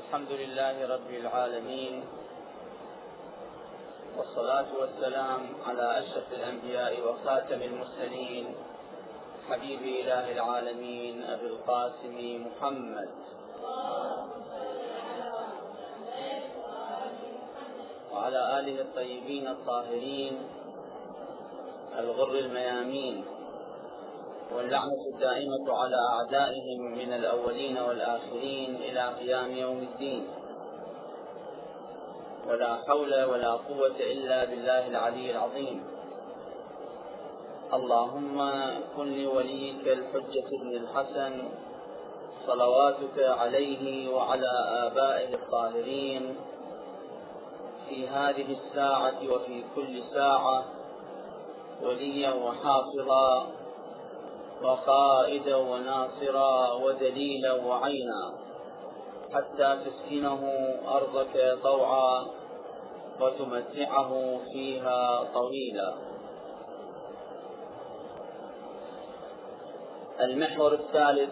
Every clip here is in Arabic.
الحمد لله رب العالمين والصلاة والسلام على أشرف الأنبياء وخاتم المرسلين حبيب إله العالمين أبي القاسم محمد. وعلى آله الطيبين الطاهرين الغر الميامين. واللعنة الدائمة على أعدائهم من الأولين والآخرين إلى قيام يوم الدين. ولا حول ولا قوة إلا بالله العلي العظيم. اللهم كن لوليك الحجة بن الحسن صلواتك عليه وعلى آبائه الطاهرين في هذه الساعة وفي كل ساعة وليا وحافظا وقائدا وناصرا ودليلا وعينا. حتى تسكنه أرضك طوعا وتمتعه فيها طويلا. المحور الثالث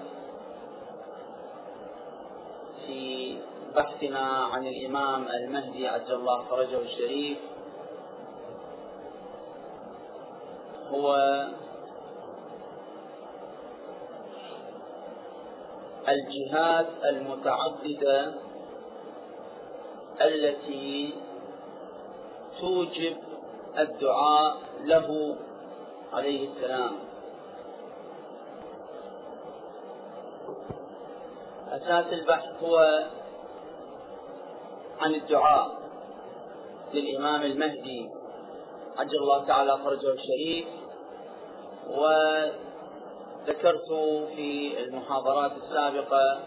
في بحثنا عن الإمام المهدي عجل الله فرجه الشريف هو الجهات المتعددة التي توجب الدعاء له عليه السلام. أساس البحث هو عن الدعاء للإمام المهدي. عجل الله تعالى فرجه الشريف. وذكرت في المحاضرات السابقة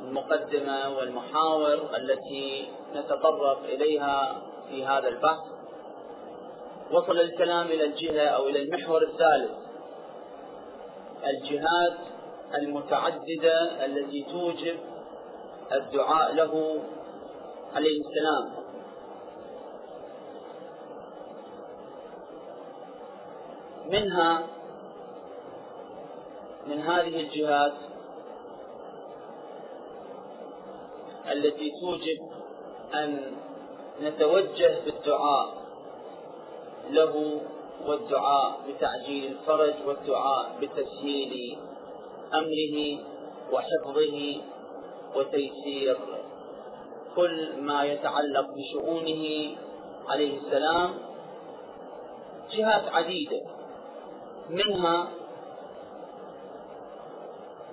المقدمة والمحاور التي نتطرق إليها في هذا البحث. وصل الكلام إلى الجهة أو إلى المحور الثالث. الجهات المتعددة التي توجب الدعاء له عليه السلام. منها من هذه الجهات التي توجب أن نتوجه بالدعاء له والدعاء بتعجيل الفرج والدعاء بتسهيل أمره وحفظه وتيسير كل ما يتعلق بشؤونه عليه السلام. جهات عديدة منها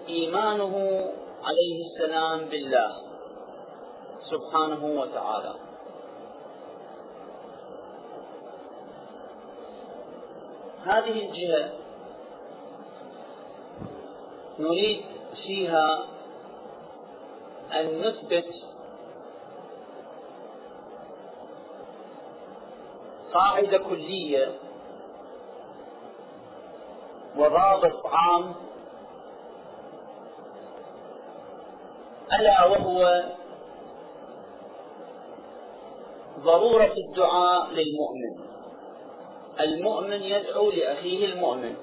إيمانه عليه السلام بالله سبحانه وتعالى. هذه الجهة نريد فيها أن نثبت قاعدة كلية وضابط عام ألا وهو ضرورة الدعاء للمؤمن. المؤمن يدعو لأخيه المؤمن.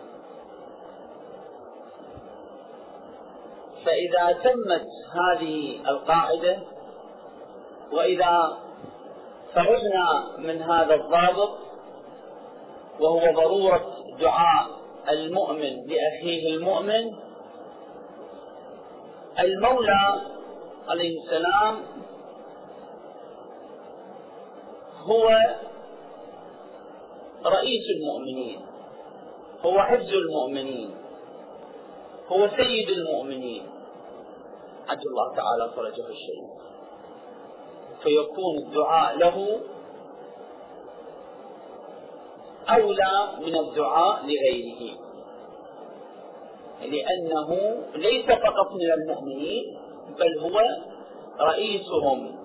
فإذا تمت هذه القاعدة وإذا فرغنا من هذا الضابط وهو ضرورة دعاء المؤمن لأخيه المؤمن المولى عليه السلام هو رئيس المؤمنين هو حفظ المؤمنين هو سيد المؤمنين. عجل الله تعالى فرجه الشريف. فيكون الدعاء له أولى من الدعاء لغيره لأنه ليس فقط من المؤمنين بل هو رئيسهم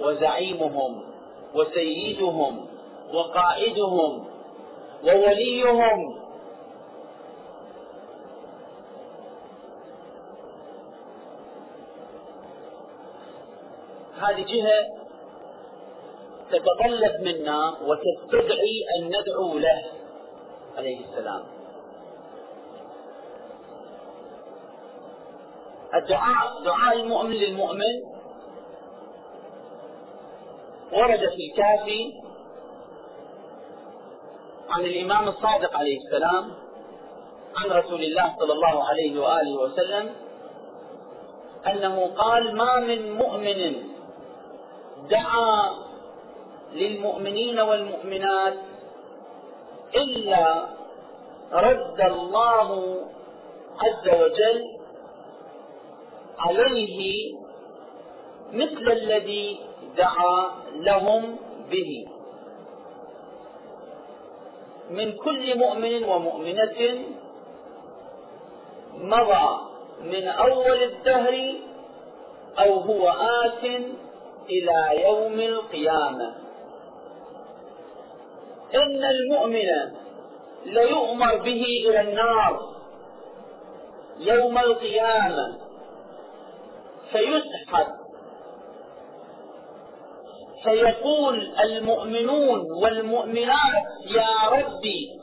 وزعيمهم وسيدهم وقائدهم ووليهم. هذه جهة تتطلب منا وتستدعي أن ندعو له عليه السلام. الدعاء دعاء المؤمن للمؤمن ورد في الكافي عن الإمام الصادق عليه السلام عن رسول الله صلى الله عليه وآله وسلم أنه قال ما من مؤمن دعا للمؤمنين والمؤمنات إلا رد الله عز وجل عليه مثل الذي دعا لهم به. من كل مؤمن ومؤمنة مضى من أول الدهر أو هو آت إلى يوم القيامة. إن المؤمن ليؤمر به إلى النار يوم القيامة. فيسحب فيقول المؤمنون والمؤمنات يا ربي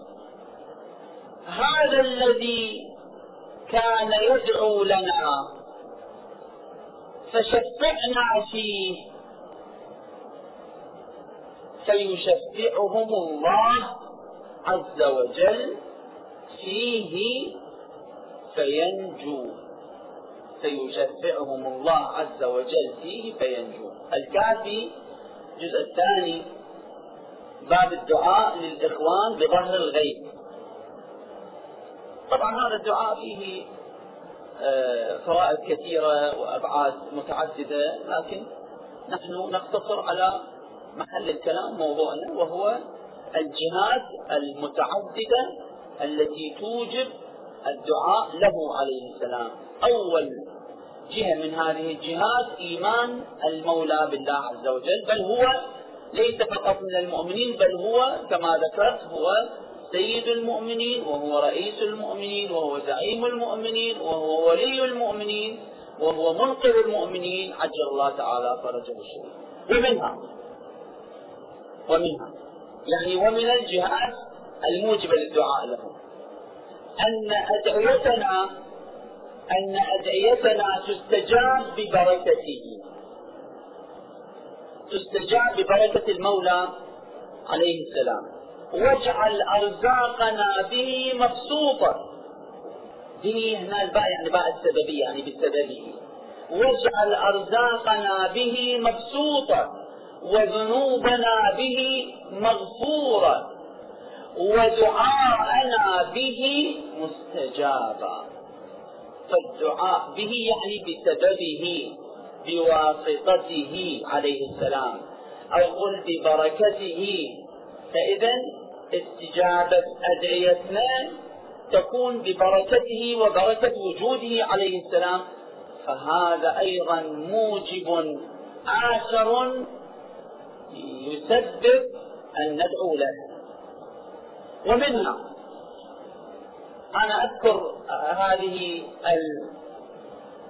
هذا الذي كان يدعو لنا فشفعنا فيه. فيشفعهم الله عز وجل فيه فينجو. فيشفعهم الله عز وجل فيه فينجو الكافي الجزء الثاني باب الدعاء للإخوان بظهر الغيب. طبعا هذا الدعاء فيه آه، فوائد كثيرة وأبعاد متعددة لكن نحن نقتصر على محل الكلام موضوعنا وهو الجهات المتعددة التي توجب الدعاء له عليه السلام. أول جهة من هذه الجهات إيمان المولى بالله عز وجل بل هو ليس فقط من المؤمنين بل هو كما ذكرت هو سيد المؤمنين وهو رئيس المؤمنين وهو زعيم المؤمنين وهو ولي المؤمنين وهو منقذ المؤمنين عجل الله تعالى فرجه الشريف ومنها ومنها يعني ومن الجهات الموجبة للدعاء له أن أدعيتنا أن أدعيتنا تستجاب ببركته. تستجاب ببركة المولى عليه السلام. واجعل أرزاقنا به مبسوطة. به هنا الباء يعني باء السببية يعني بسببه واجعل أرزاقنا به مبسوطة وذنوبنا به مغفورة ودعاءنا به مستجابا فالدعاء به يعني بسببه بواسطته عليه السلام أو قل ببركته. فإذا استجابة أدعيتنا تكون ببركته وبركة وجوده عليه السلام. فهذا أيضا موجب آخر يسبب أن ندعو له. ومنها أنا أذكر هذه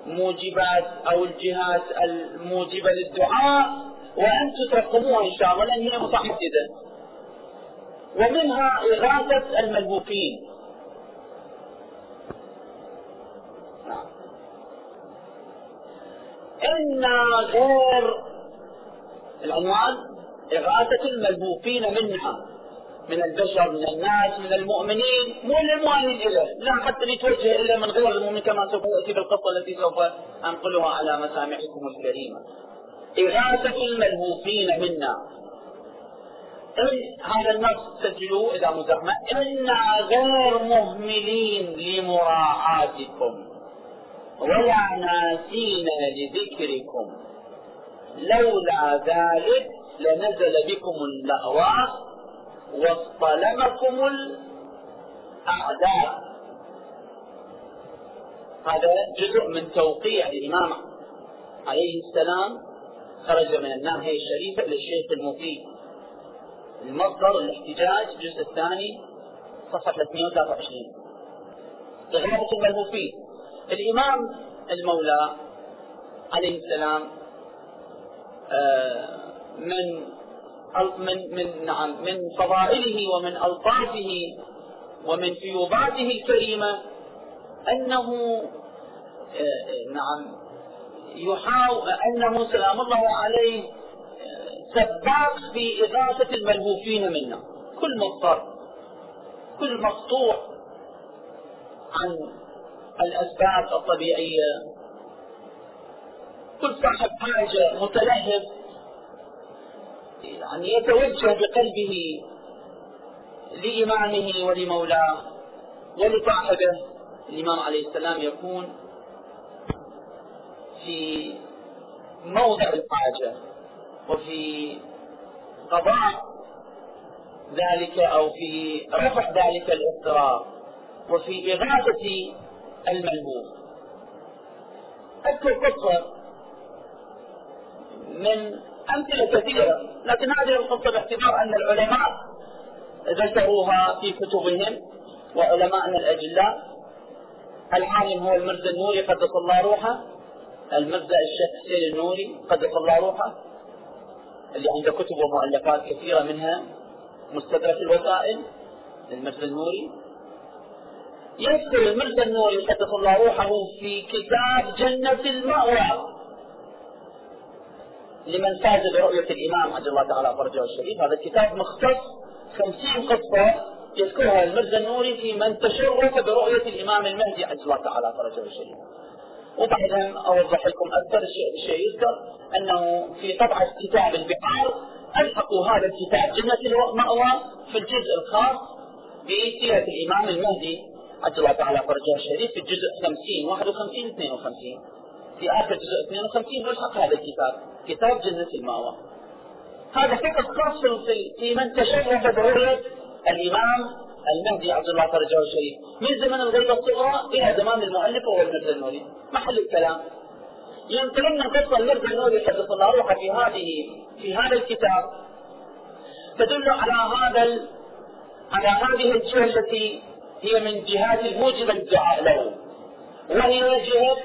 الموجبات أو الجهات الموجبة للدعاء وأنتم ترقموها إن شاء الله لأن هي متعددة ومنها إغاثة الملهوفين نعم. إنا غير العنوان إغاثة الملهوفين منها. من البشر من الناس من المؤمنين مو للمؤمن له لا حتى يتوجه إلا من غير المؤمن كما سوف يأتي بالقصة التي سوف أنقلها على مسامعكم الكريمة. إغاثة الملهوفين منا. إن هذا النص سجلوه إذا مزحمة. إنا غير مهملين لمراعاتكم. ولا ناسين لذكركم. لولا ذلك لنزل بكم اللأواء واصطلمكم الأعداء هذا جزء من توقيع الإمام عليه السلام. خرج من الناحية الشريفة للشيخ المفيد. المصدر الاحتجاج الجزء الثاني صفحة 323 إغاثة الملهوفين الإمام المولى عليه السلام آه من من من نعم من فضائله ومن ألطافه ومن فيوضاته الكريمة أنه آه، نعم يحاول أنه سلام الله عليه سباق في إغاثة الملهوفين منا. كل مضطر كل مقطوع عن الأسباب الطبيعية. كل صاحب حاجة متلهب يعني يتوجه بقلبه لإمامه ولمولاه ولصاحبه الإمام عليه السلام يكون في موضع الحاجة وفي قضاء ذلك أو في رفع ذلك الاضطراب وفي إغاثة الملهوف أذكر قصة من أمثلة كثيرة لكن هذه القصة باعتبار أن العلماء ذكروها في كتبهم وعلماءنا الأجلاء. العالم هو المرزا النوري قدس الله روحه. المرزا الشيخ حسين النوري قدس الله روحه. اللي عنده كتب ومؤلفات كثيرة منها مستدرك الوسائل للمرزا النوري. يذكر المرزا النوري قدس الله روحه في كتاب جنة المأوى لمن فاز برؤية الإمام عجل الله تعالى فرجه الشريف. هذا الكتاب مختص خمسين قصة يذكرها المرزا النوري في من تشرف برؤية الإمام المهدي عجل الله تعالى فرجه الشريف. وبعدين أوضح لكم أكثر الشيء يذكر أنه في طبعة كتاب البحار ألحقوا هذا الكتاب. جنة المأوى في الجزء الخاص بسيرة الإمام المهدي عجل الله تعالى فرجه الشريف في الجزء 50 51 52 في آخر جزء 52 يلحق هذا الكتاب. كتاب جنة المأوى. هذا فقط خاص في من تشرف برؤية الإمام المهدي عبد الله فرجه الشريف من زمن الغيبة الصغرى إلى زمان المؤلف وهو المرزا النوري محل الكلام. ينقلنا قصة المرزا النوري حدث الله روحه في هذه في هذا الكتاب. تدل على هذا على هذه الجهة التي هي من جهات الموجبة الدعاء له. وهي جهة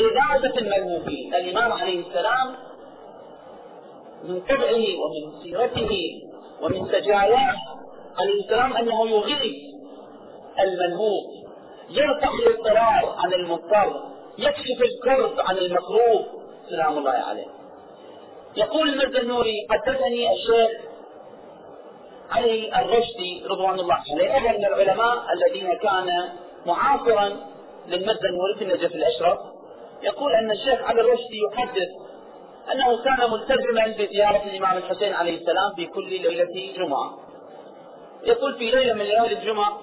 إغاثة الملهوفين الإمام عليه السلام من طبعه ومن سيرته ومن سجاياه. عليه أنه يغيث الملهوف يرفع الاضطرار عن المضطر يكشف الكرب عن المكروه سلام الله عليه. يقول المرزا النوري حدثني الشيخ علي الرشدي رضوان الله عليه أحد من العلماء الذين كان معاصرا للمرزا النوري في النجف الأشرف. يقول أن الشيخ علي الرشدي يحدث أنه كان ملتزما بزيارة الإمام الحسين عليه السلام في كل ليلة جمعة. يقول في ليلة من ليالي الجمعة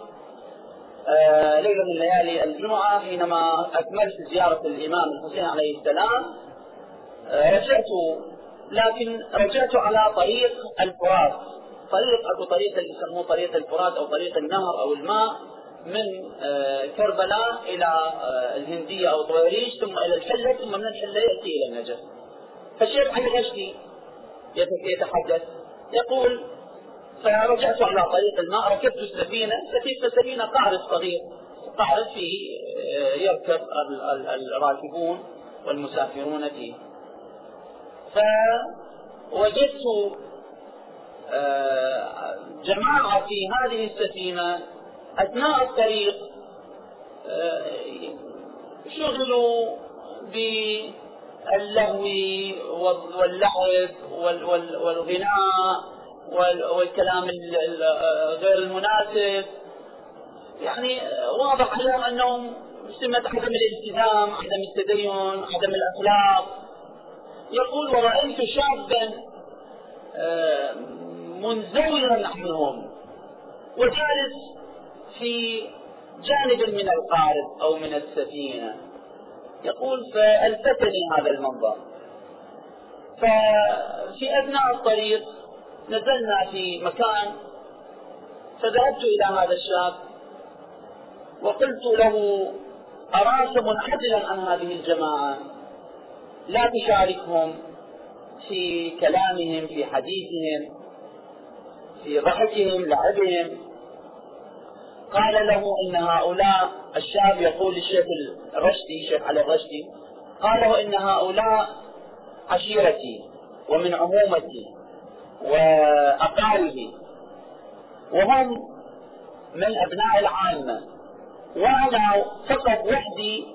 آه ليلة من ليالي الجمعة حينما أكملت زيارة الإمام الحسين عليه السلام آه رجعت لكن رجعت على طريق الفرات. طريق أبو طريق اللي يسموه طريق الفرات أو طريق النهر أو الماء من آه كربلاء إلى آه الهندية أو طويريش ثم إلى الحلة ثم من الحلة يأتي إلى النجف. فالشيخ علي غشتي يتحدث يقول فرجعت على طريق الماء ركبت السفينة سفينة قارب صغير قارب فيه يركب الراكبون والمسافرون فيه. فوجدت جماعة في هذه السفينة أثناء الطريق شغلوا باللهو واللعب والغناء والكلام غير المناسب يعني واضح عليهم أنهم سمة عدم الالتزام، عدم التدين، عدم الأخلاق. يقول ورأيت شابا منزويا عنهم وجالس في جانب من القارب أو من السفينة. يقول فألفتني هذا المنظر. ففي اثناء الطريق نزلنا في مكان فذهبت إلى هذا الشاب وقلت له أراك منعزلا عن هذه الجماعة لا تشاركهم في كلامهم في حديثهم في ضحكهم لعبهم قال له إن هؤلاء الشاب يقول للشيخ الرشدي الشيخ علي الرشدي قال له إن هؤلاء عشيرتي ومن عمومتي وأقاربه وهم من أبناء العامة. وأنا فقط وحدي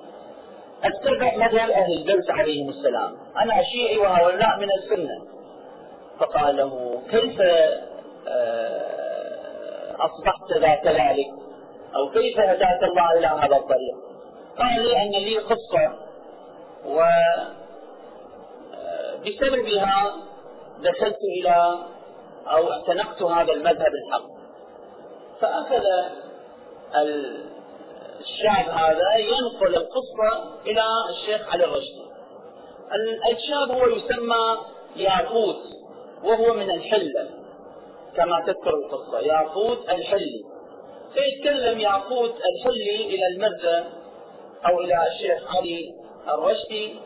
أتبع مذهب أهل البيت عليهم السلام. أنا شيعي وهؤلاء من السنة. فقال له كيف آه، أصبحت ذات ذلك؟ أو كيف هداك الله إلى هذا الطريق؟ قال لي أن لي قصة و آه، بسببها دخلت إلى أو اعتنقت هذا المذهب الحق. فأخذ الشاب هذا ينقل القصة إلى الشيخ علي الرشدي الشاب هو يسمى ياقوت وهو من الحلة كما تذكر القصة ياقوت الحلي. فيتكلم ياقوت الحلي إلى المرزا أو إلى الشيخ علي الرشدي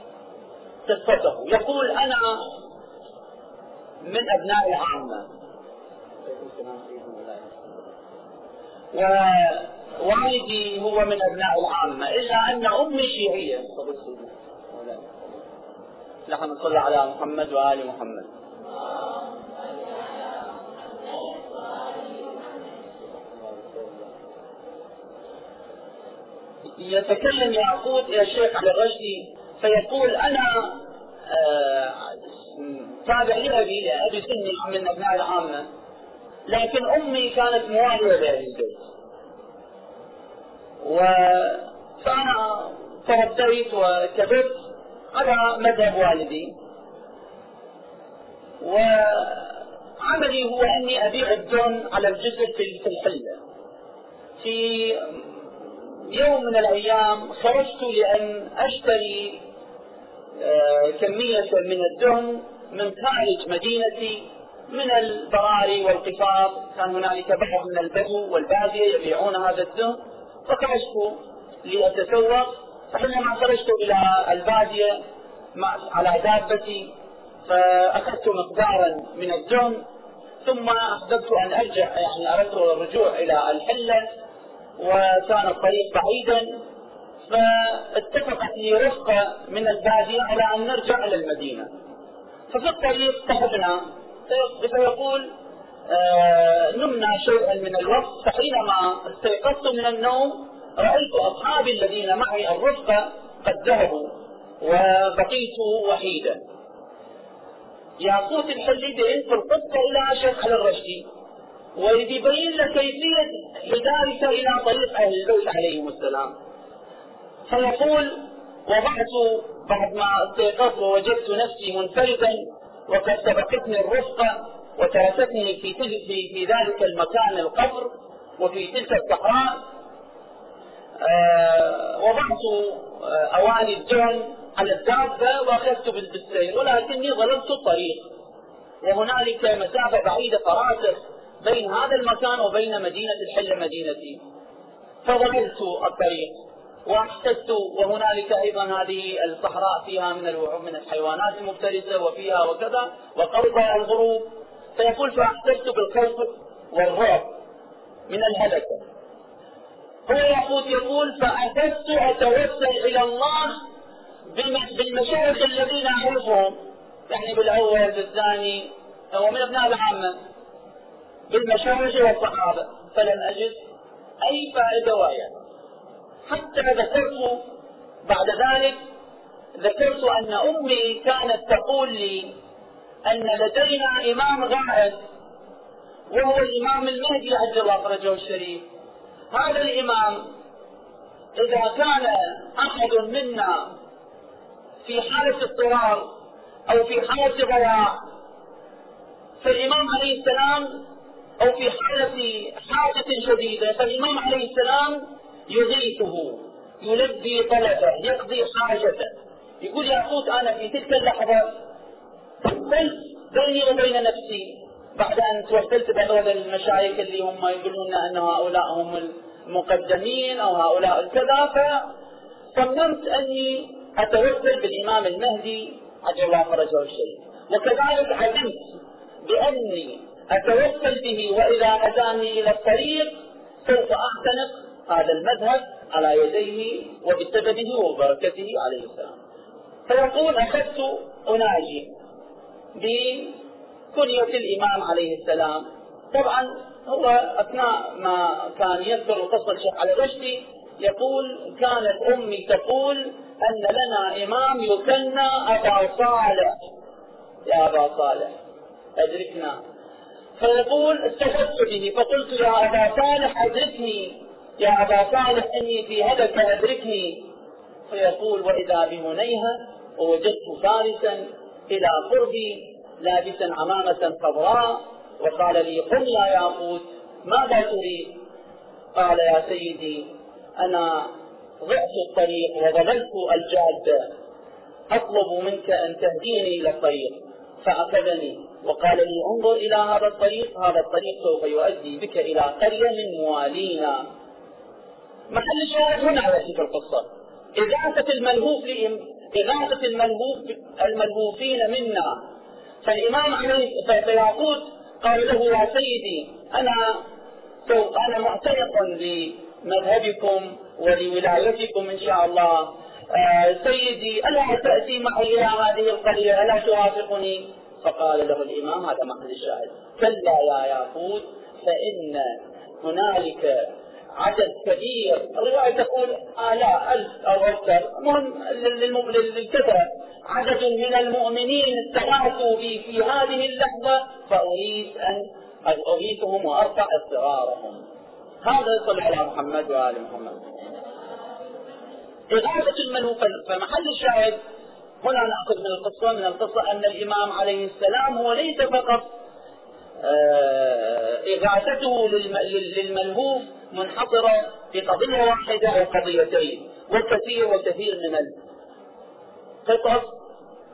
قصته يقول أنا من أبناء العامة ووالدي هو من أبناء العامة إلا أن أمي شيعية. نحن نصلي على محمد وآل محمد. يتكلم يعقوب إلى الشيخ علي الرشدي فيقول أنا آه، تابع لأبي لأبي سني من أبناء العامة لكن أمي كانت موالية لأهل البيت. و فأنا تربيت وكبرت على مذهب والدي. وعملي هو أني أبيع الدون على الجزء في الحلة في يوم من الأيام خرجت لأن أشتري آه، كمية من الدهن من خارج مدينتي من البراري والقفار كان هنالك بعض من البدو والبادية يبيعون هذا الدهن. فخرجت لأتسوق. فحينما خرجت إلى البادية على دابتي فأخذت مقدارا من الدهن ثم أحببت أن أرجع يعني أردت الرجوع إلى الحلة. وكان الطريق بعيدا فاتفقت لي رفقة من البادية على أن نرجع إلى المدينة. ففي الطريق صحبنا فيقول آه نمنا شيئا من الوقت. فحينما استيقظت من النوم رأيت أصحابي الذين معي الرفقة قد ذهبوا وبقيت وحيدا. ياقوت الحليدي ينقل قصة إلى شيخ الرشدي. ويبين لك كيفية هدايته إلى طريق أهل البيت عليهم السلام. فيقول وضعت بعد ما استيقظت ووجدت نفسي منفردا وقد سبقتني الرفقة وتركتني في في في ذلك المكان القبر وفي تلك الصحراء. آه وضعت آه أواني الجهل على الدابة وأخذت بالسير ولكني ظلمت الطريق. وهنالك مسافة بعيدة فراسخ بين هذا المكان وبين مدينة الحلة مدينتي. فظللت الطريق واحتجت وهنالك أيضا هذه الصحراء فيها من من الحيوانات المفترسة وفيها وكذا وقرب الغروب. فيقول فاحتجت بالخوف والرعب من الهلكة. هو يقول يقول فأخذت أتوسل إلى الله بالمشايخ الذين أعرفهم يعني بالأول بالثاني هو من أبناء العامة. بالمشايخ والصحابة. فلم أجد أي فائدة وهي حتى ذكرت بعد ذلك ذكرت أن أمي كانت تقول لي أن لدينا إمام غائب وهو الإمام المهدي عجل الله فرجه الشريف. هذا الإمام إذا كان أحد منا في حالة اضطرار أو في حالة ضياع فالإمام عليه السلام أو في حالة حاجة شديدة فالإمام عليه السلام يغيثه يلبي طلبه يقضي حاجته. يقول ياقوت أنا في تلك اللحظة قلت بيني وبين نفسي بعد أن توسلت بهذول المشايخ اللي هم يقولون أن هؤلاء هم المقدمين أو هؤلاء كذا فصممت أني أتوسل بالإمام المهدي عجل الله فرجه الشيء وكذلك علمت بأني اتوسل به وإذا هداني إلى الطريق سوف اعتنق هذا المذهب على يديه وبسببه وبركته عليه السلام. فيقول أخذت أناجي بكنية الإمام عليه السلام. طبعا هو أثناء ما كان يذكر قصة الشيخ علي الرشدي يقول كانت أمي تقول أن لنا إمام يكنى أبا صالح. يا أبا صالح أدركنا. فيقول استفدت به. فقلت يا أبا صالح أدركني. يا أبا صالح إني في هدك أدركني فيقول وإذا بمنيها ووجدت فارسا إلى قربي لابسا عمامة خضراء وقال لي قل يا ياقوت ماذا تريد؟ قال يا سيدي أنا ضعت الطريق وضللت الجادة أطلب منك أن تهديني إلى الطريق. فأخذني. وقال لي انظر إلى هذا الطريق هذا الطريق سوف يؤدي بك إلى قرية من موالينا. محل الشاهد هنا على في القصة. إغاثة الملهوف إغاثة الملهوف الملهوفين منا. فالإمام عليه فيقول قال له يا سيدي أنا أنا معتنق لمذهبكم ولولايتكم إن شاء الله. آه سيدي ألا تأتي معي إلى هذه القرية؟ ألا توافقني؟ فقال له الإمام هذا محل الشاهد. كلا يا ياقوت فإن هنالك عدد كبير. الرواية تقول آلاف ألف أو أكثر. المهم للكثرة. عدد من المؤمنين استغاثوا بي في هذه اللحظة فأريد أن أغيثهم وأرفع اضطرارهم هذا صلى على محمد وآل محمد. إغاثة الملوك فمحل الشاهد هنا نأخذ من القصة من القصة أن الإمام عليه السلام هو ليس فقط آه، إغاثته للملهوف منحصرة في قضية واحدة أو قضيتين والكثير والكثير من القصص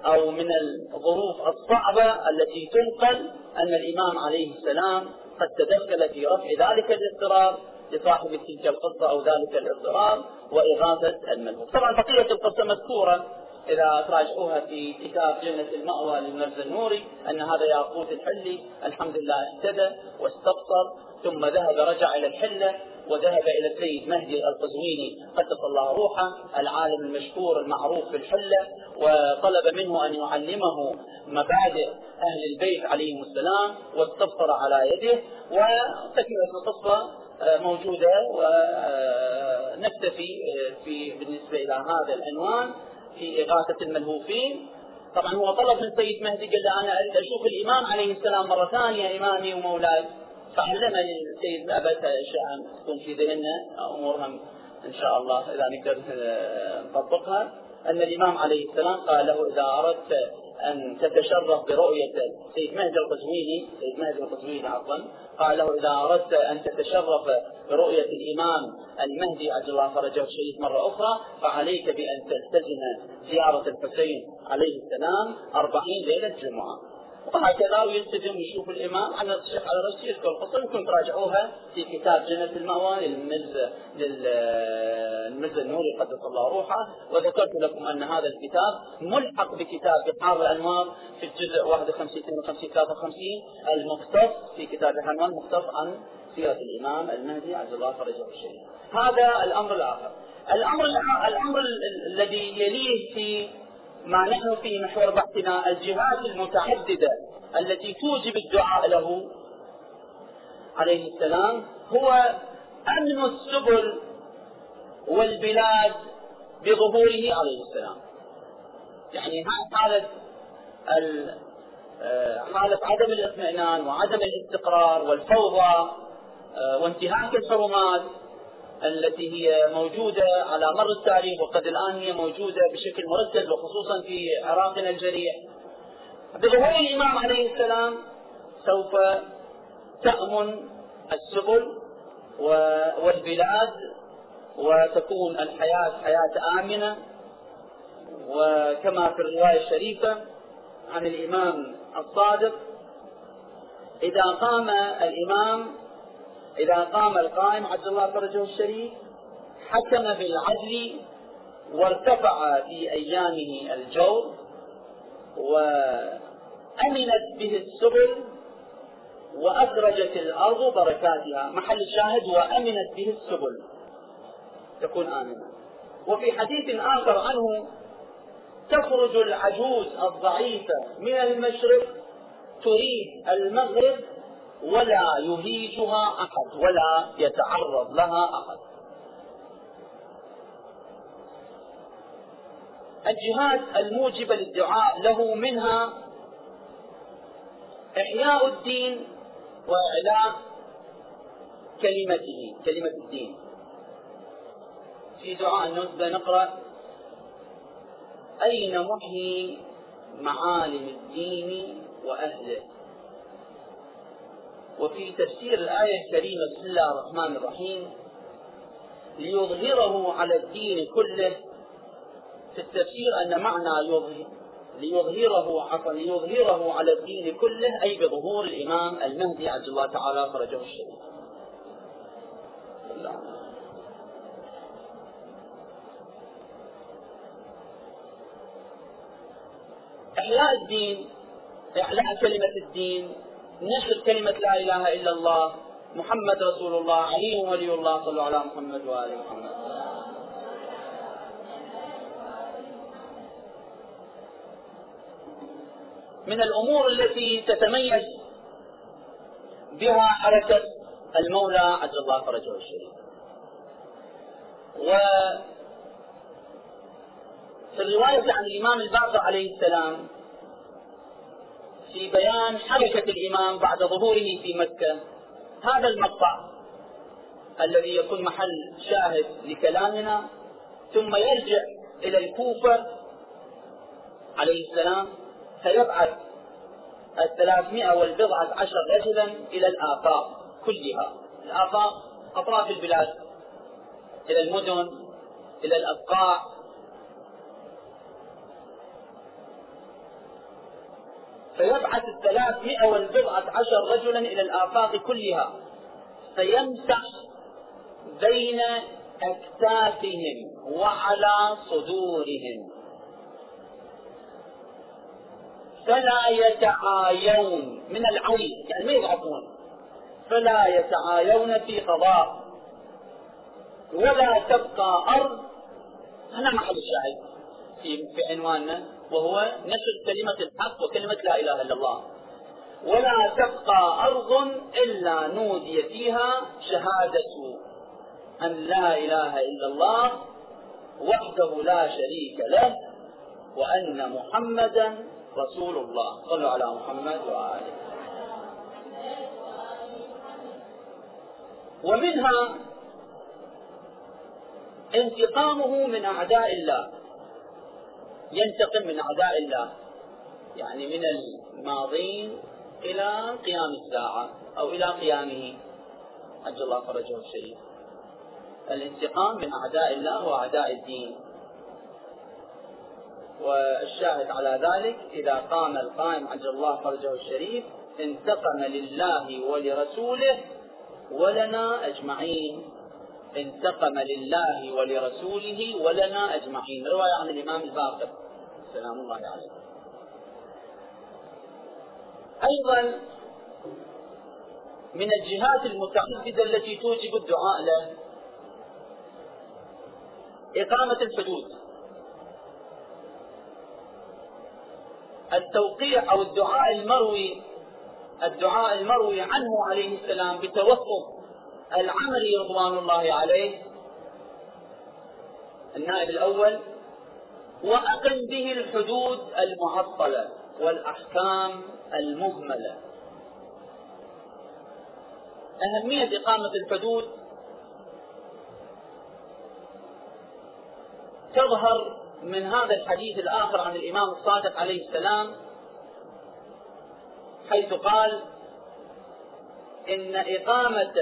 أو من الظروف الصعبة التي تنقل أن الإمام عليه السلام قد تدخل في رفع ذلك الاضطراب لصاحب تلك القصة أو ذلك الاضطراب وإغاثة الملهوف. طبعا بقية القصة مذكورة. إذا تراجعوها في كتاب جنة المأوى للمرز النوري أن هذا ياقوت الحلي الحمد لله اهتدى واستبصر ثم ذهب رجع إلى الحلة وذهب إلى السيد مهدي القزويني قدس الله روحه العالم المشهور المعروف في الحلة وطلب منه أن يعلمه مبادئ أهل البيت عليهم السلام واستبصر على يده وتكملة القصة آه، موجودة ونكتفي آه، في بالنسبة إلى هذا العنوان. في إغاثة الملهوفين. طبعا هو طلب من سيد مهدي قال أنا أريد أشوف الإمام عليه السلام مرة ثانية إمامي ومولاي. فعلمني السيد أبت أشياء تكون في ذهننا أمورها إن شاء الله إذا نقدر نطبقها. أن الإمام عليه السلام قال له إذا أردت أن تتشرف برؤية سيد مهدي القزويني سيد مهدي القزويني عفوا قال له إذا أردت أن تتشرف برؤية الإمام المهدي عجل الله فرجه الشريف مرة أخرى فعليك بأن تلتزم زيارة الحسين عليه السلام أربعين ليلة جمعة. وهكذا ويلتزم يشوف الإمام على على راسه يذكر القصة يمكن تراجعوها في كتاب جنة المأوى للمز للمز النوري قدس الله روحه وذكرت لكم أن هذا الكتاب ملحق بكتاب بحار الأنوار في الجزء 51 52 53 المختص في كتاب العنوان مختص عن سيرة الإمام المهدي عز الله فرجه الشريف. هذا الأمر الآخر. الأمر الأمر الذي يليه في ما نحن في محور بحثنا الجهات المتعددة التي توجب الدعاء له عليه السلام هو أمن السبل والبلاد بظهوره عليه السلام. يعني حالة آه، حالة عدم الاطمئنان وعدم الاستقرار والفوضى آه، وانتهاك الحرمات التي هي موجودة على مر التاريخ وقد الآن هي موجودة بشكل مركز وخصوصا في عراقنا الجريح. بظهور الإمام عليه السلام سوف تأمن السبل والبلاد وتكون الحياة حياة آمنة. وكما في الرواية الشريفة عن الإمام الصادق إذا قام الإمام إذا قام القائم عبد الله فرجه الشريف حكم بالعدل وارتفع في أيامه الجور وأمنت به السبل وأخرجت الأرض بركاتها. محل الشاهد وأمنت به السبل. تكون آمنة وفي حديث آخر عنه تخرج العجوز الضعيفة من المشرق تريد المغرب ولا يهيجها أحد ولا يتعرض لها أحد. الجهات الموجبة للدعاء له منها إحياء الدين وإعلاء كلمته كلمة الدين. في دعاء النزبة نقرأ أين محيي معالم الدين وأهله؟ وفي تفسير الآية الكريمة بسم الله الرحمن الرحيم ليظهره على الدين كله. في التفسير أن معنى يظهر ليظهره عفوا ليظهره على الدين كله أي بظهور الإمام المهدي عز الله تعالى فرجه الشريف. إحياء الدين إعلاء كلمة الدين نشر كلمة لا إله إلا الله محمد رسول الله علي ولي الله صلوا على محمد وآل محمد. من الأمور التي تتميز بها حركة المولى عز الله فرجه الشريف و في الرواية عن الإمام الباقر عليه السلام في بيان حركة الإمام بعد ظهوره في مكة. هذا المقطع الذي يكون محل شاهد لكلامنا ثم يرجع إلى الكوفة عليه السلام فيبعث الثلاثمائة والبضعة عشر رجلا إلى الآفاق كلها. الآفاق أطراف البلاد إلى المدن إلى الأبقاع فيبعث الثلاثمائة والبضعة عشر رجلا إلى الآفاق كلها فيمسح بين أكتافهم وعلى صدورهم. فلا يتعايون من العين يعني ما يضعفون. فلا يتعايون في قضاء ولا تبقى أرض. هنا محل الشاهد في في عنواننا. وهو نشر كلمة الحق وكلمة لا إله إلا الله. ولا تبقى أرض إلا نودي فيها شهادة أن لا إله إلا الله وحده لا شريك له وأن محمدا رسول الله. صلوا على محمد وآله. ومنها انتقامه من أعداء الله. ينتقم من أعداء الله. يعني من الماضين إلى قيام الساعة أو إلى قيامه. عجل الله فرجه الشريف. الانتقام من أعداء الله وأعداء الدين. والشاهد على ذلك إذا قام القائم عجل الله فرجه الشريف انتقم لله ولرسوله ولنا أجمعين. انتقم لله ولرسوله ولنا أجمعين. رواية عن الإمام الباقر. سلام الله عليه. أيضا من الجهات المتعددة التي توجب الدعاء له إقامة الحدود. التوقيع أو الدعاء المروي الدعاء المروي عنه عليه السلام بتوقف العمري رضوان الله عليه. النائب الأول وأقم به الحدود المعطلة والأحكام المهملة. أهمية إقامة الحدود تظهر من هذا الحديث الآخر عن الإمام الصادق عليه السلام حيث قال إن إقامة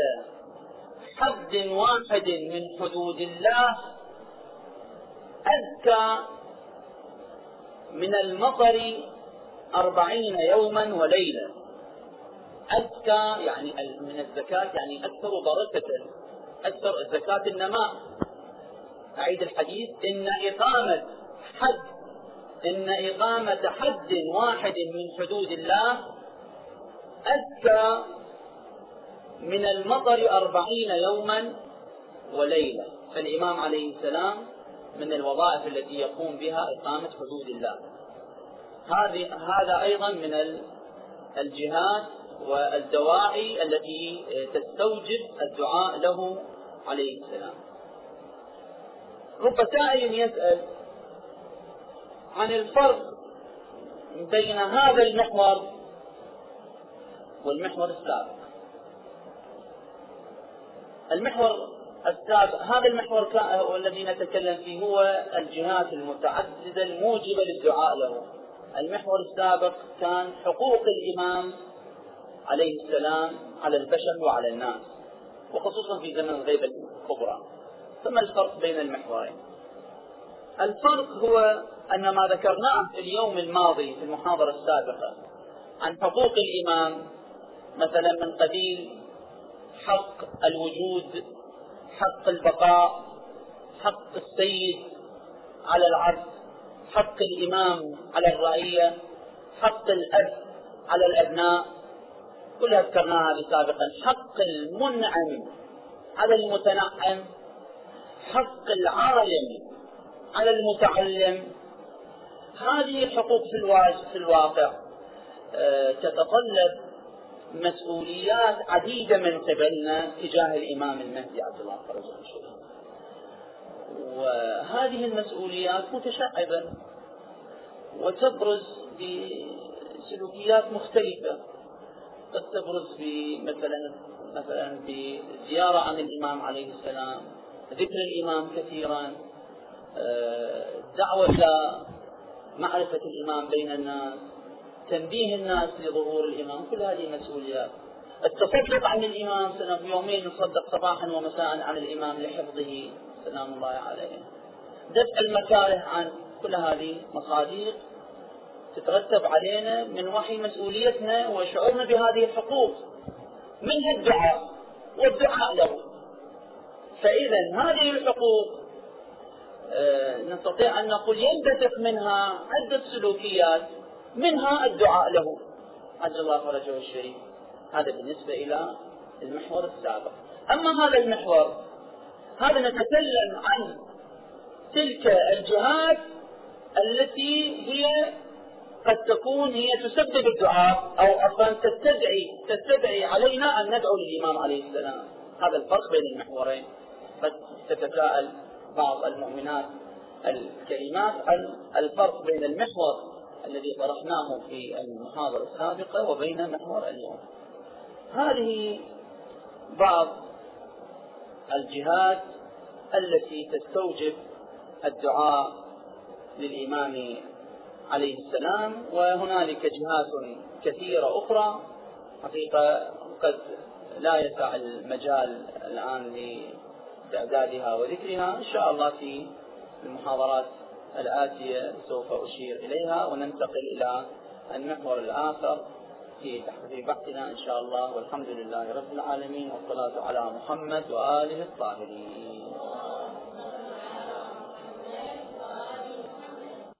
حد واحد من حدود الله أزكى من المطر أربعين يوما وليلة أزكى يعني من الزكاة يعني أكثر بركة. أكثر الزكاة النماء أعيد الحديث إن إقامة حد إن إقامة حد واحد من حدود الله أزكى من المطر أربعين يوما وليلة فالإمام عليه السلام من الوظائف التي يقوم بها إقامة حدود الله. هذه هذا أيضا من الجهات والدواعي التي تستوجب الدعاء له عليه السلام. رب سائل يسأل عن الفرق بين هذا المحور والمحور السابق. المحور السابق. هذا المحور الذي نتكلم فيه هو الجهات المتعددة الموجبة للدعاء له. المحور السابق كان حقوق الإمام عليه السلام على البشر وعلى الناس وخصوصا في زمن الغيبة الكبرى. ثم الفرق بين المحورين. الفرق هو أن ما ذكرناه في اليوم الماضي في المحاضرة السابقة عن حقوق الإمام مثلا من قبيل حق الوجود حق البقاء حق السيد على العبد حق الإمام على الرعية حق الأب على الأبناء. كلها ذكرناها سابقا. حق المنعم على المتنعم حق العالم على المتعلم. هذه الواجب في الواقع آه، تتطلب مسؤوليات عديدة من قبلنا تجاه الإمام المهدي عبد الله الشريف وهذه المسؤوليات متشعبة وتبرز بسلوكيات مختلفة. قد تبرز بمثلا مثلا بزيارة عن الإمام عليه السلام ذكر الإمام كثيرا آه، دعوة إلى معرفة الإمام بين الناس تنبيه الناس لظهور الإمام. كل هذه مسؤوليات. التصدق عن الإمام سنة يومين نصدق صباحا ومساء عن الإمام لحفظه. سلام الله عليه. دفع المكاره عن كل هذه مصادر تترتب علينا من وحي مسؤوليتنا وشعورنا بهذه الحقوق. منها الدعاء والدعاء له. فإذا هذه الحقوق آه، نستطيع أن نقول ينبثق منها عدة سلوكيات. منها الدعاء له. عجل الله فرجه الشريف. هذا بالنسبة إلى المحور السابق. أما هذا المحور هذا نتكلم عن تلك الجهات التي هي قد تكون هي تسبب الدعاء أو أصلا تستدعي تستدعي علينا أن ندعو للإمام عليه السلام. هذا الفرق بين المحورين. قد تتساءل بعض المؤمنات الكريمات عن الفرق بين المحور الذي طرحناه في المحاضرة السابقة وبين محور اليوم. هذه بعض الجهات التي تستوجب الدعاء للإمام عليه السلام وهنالك جهات كثيرة أخرى. حقيقة قد لا يسع المجال الآن لإعدادها وذكرها. إن شاء الله في المحاضرات الآتية سوف أشير إليها وننتقل إلى المحور الآخر في بحثنا إن شاء الله والحمد لله رب العالمين والصلاة على محمد وآله الطاهرين.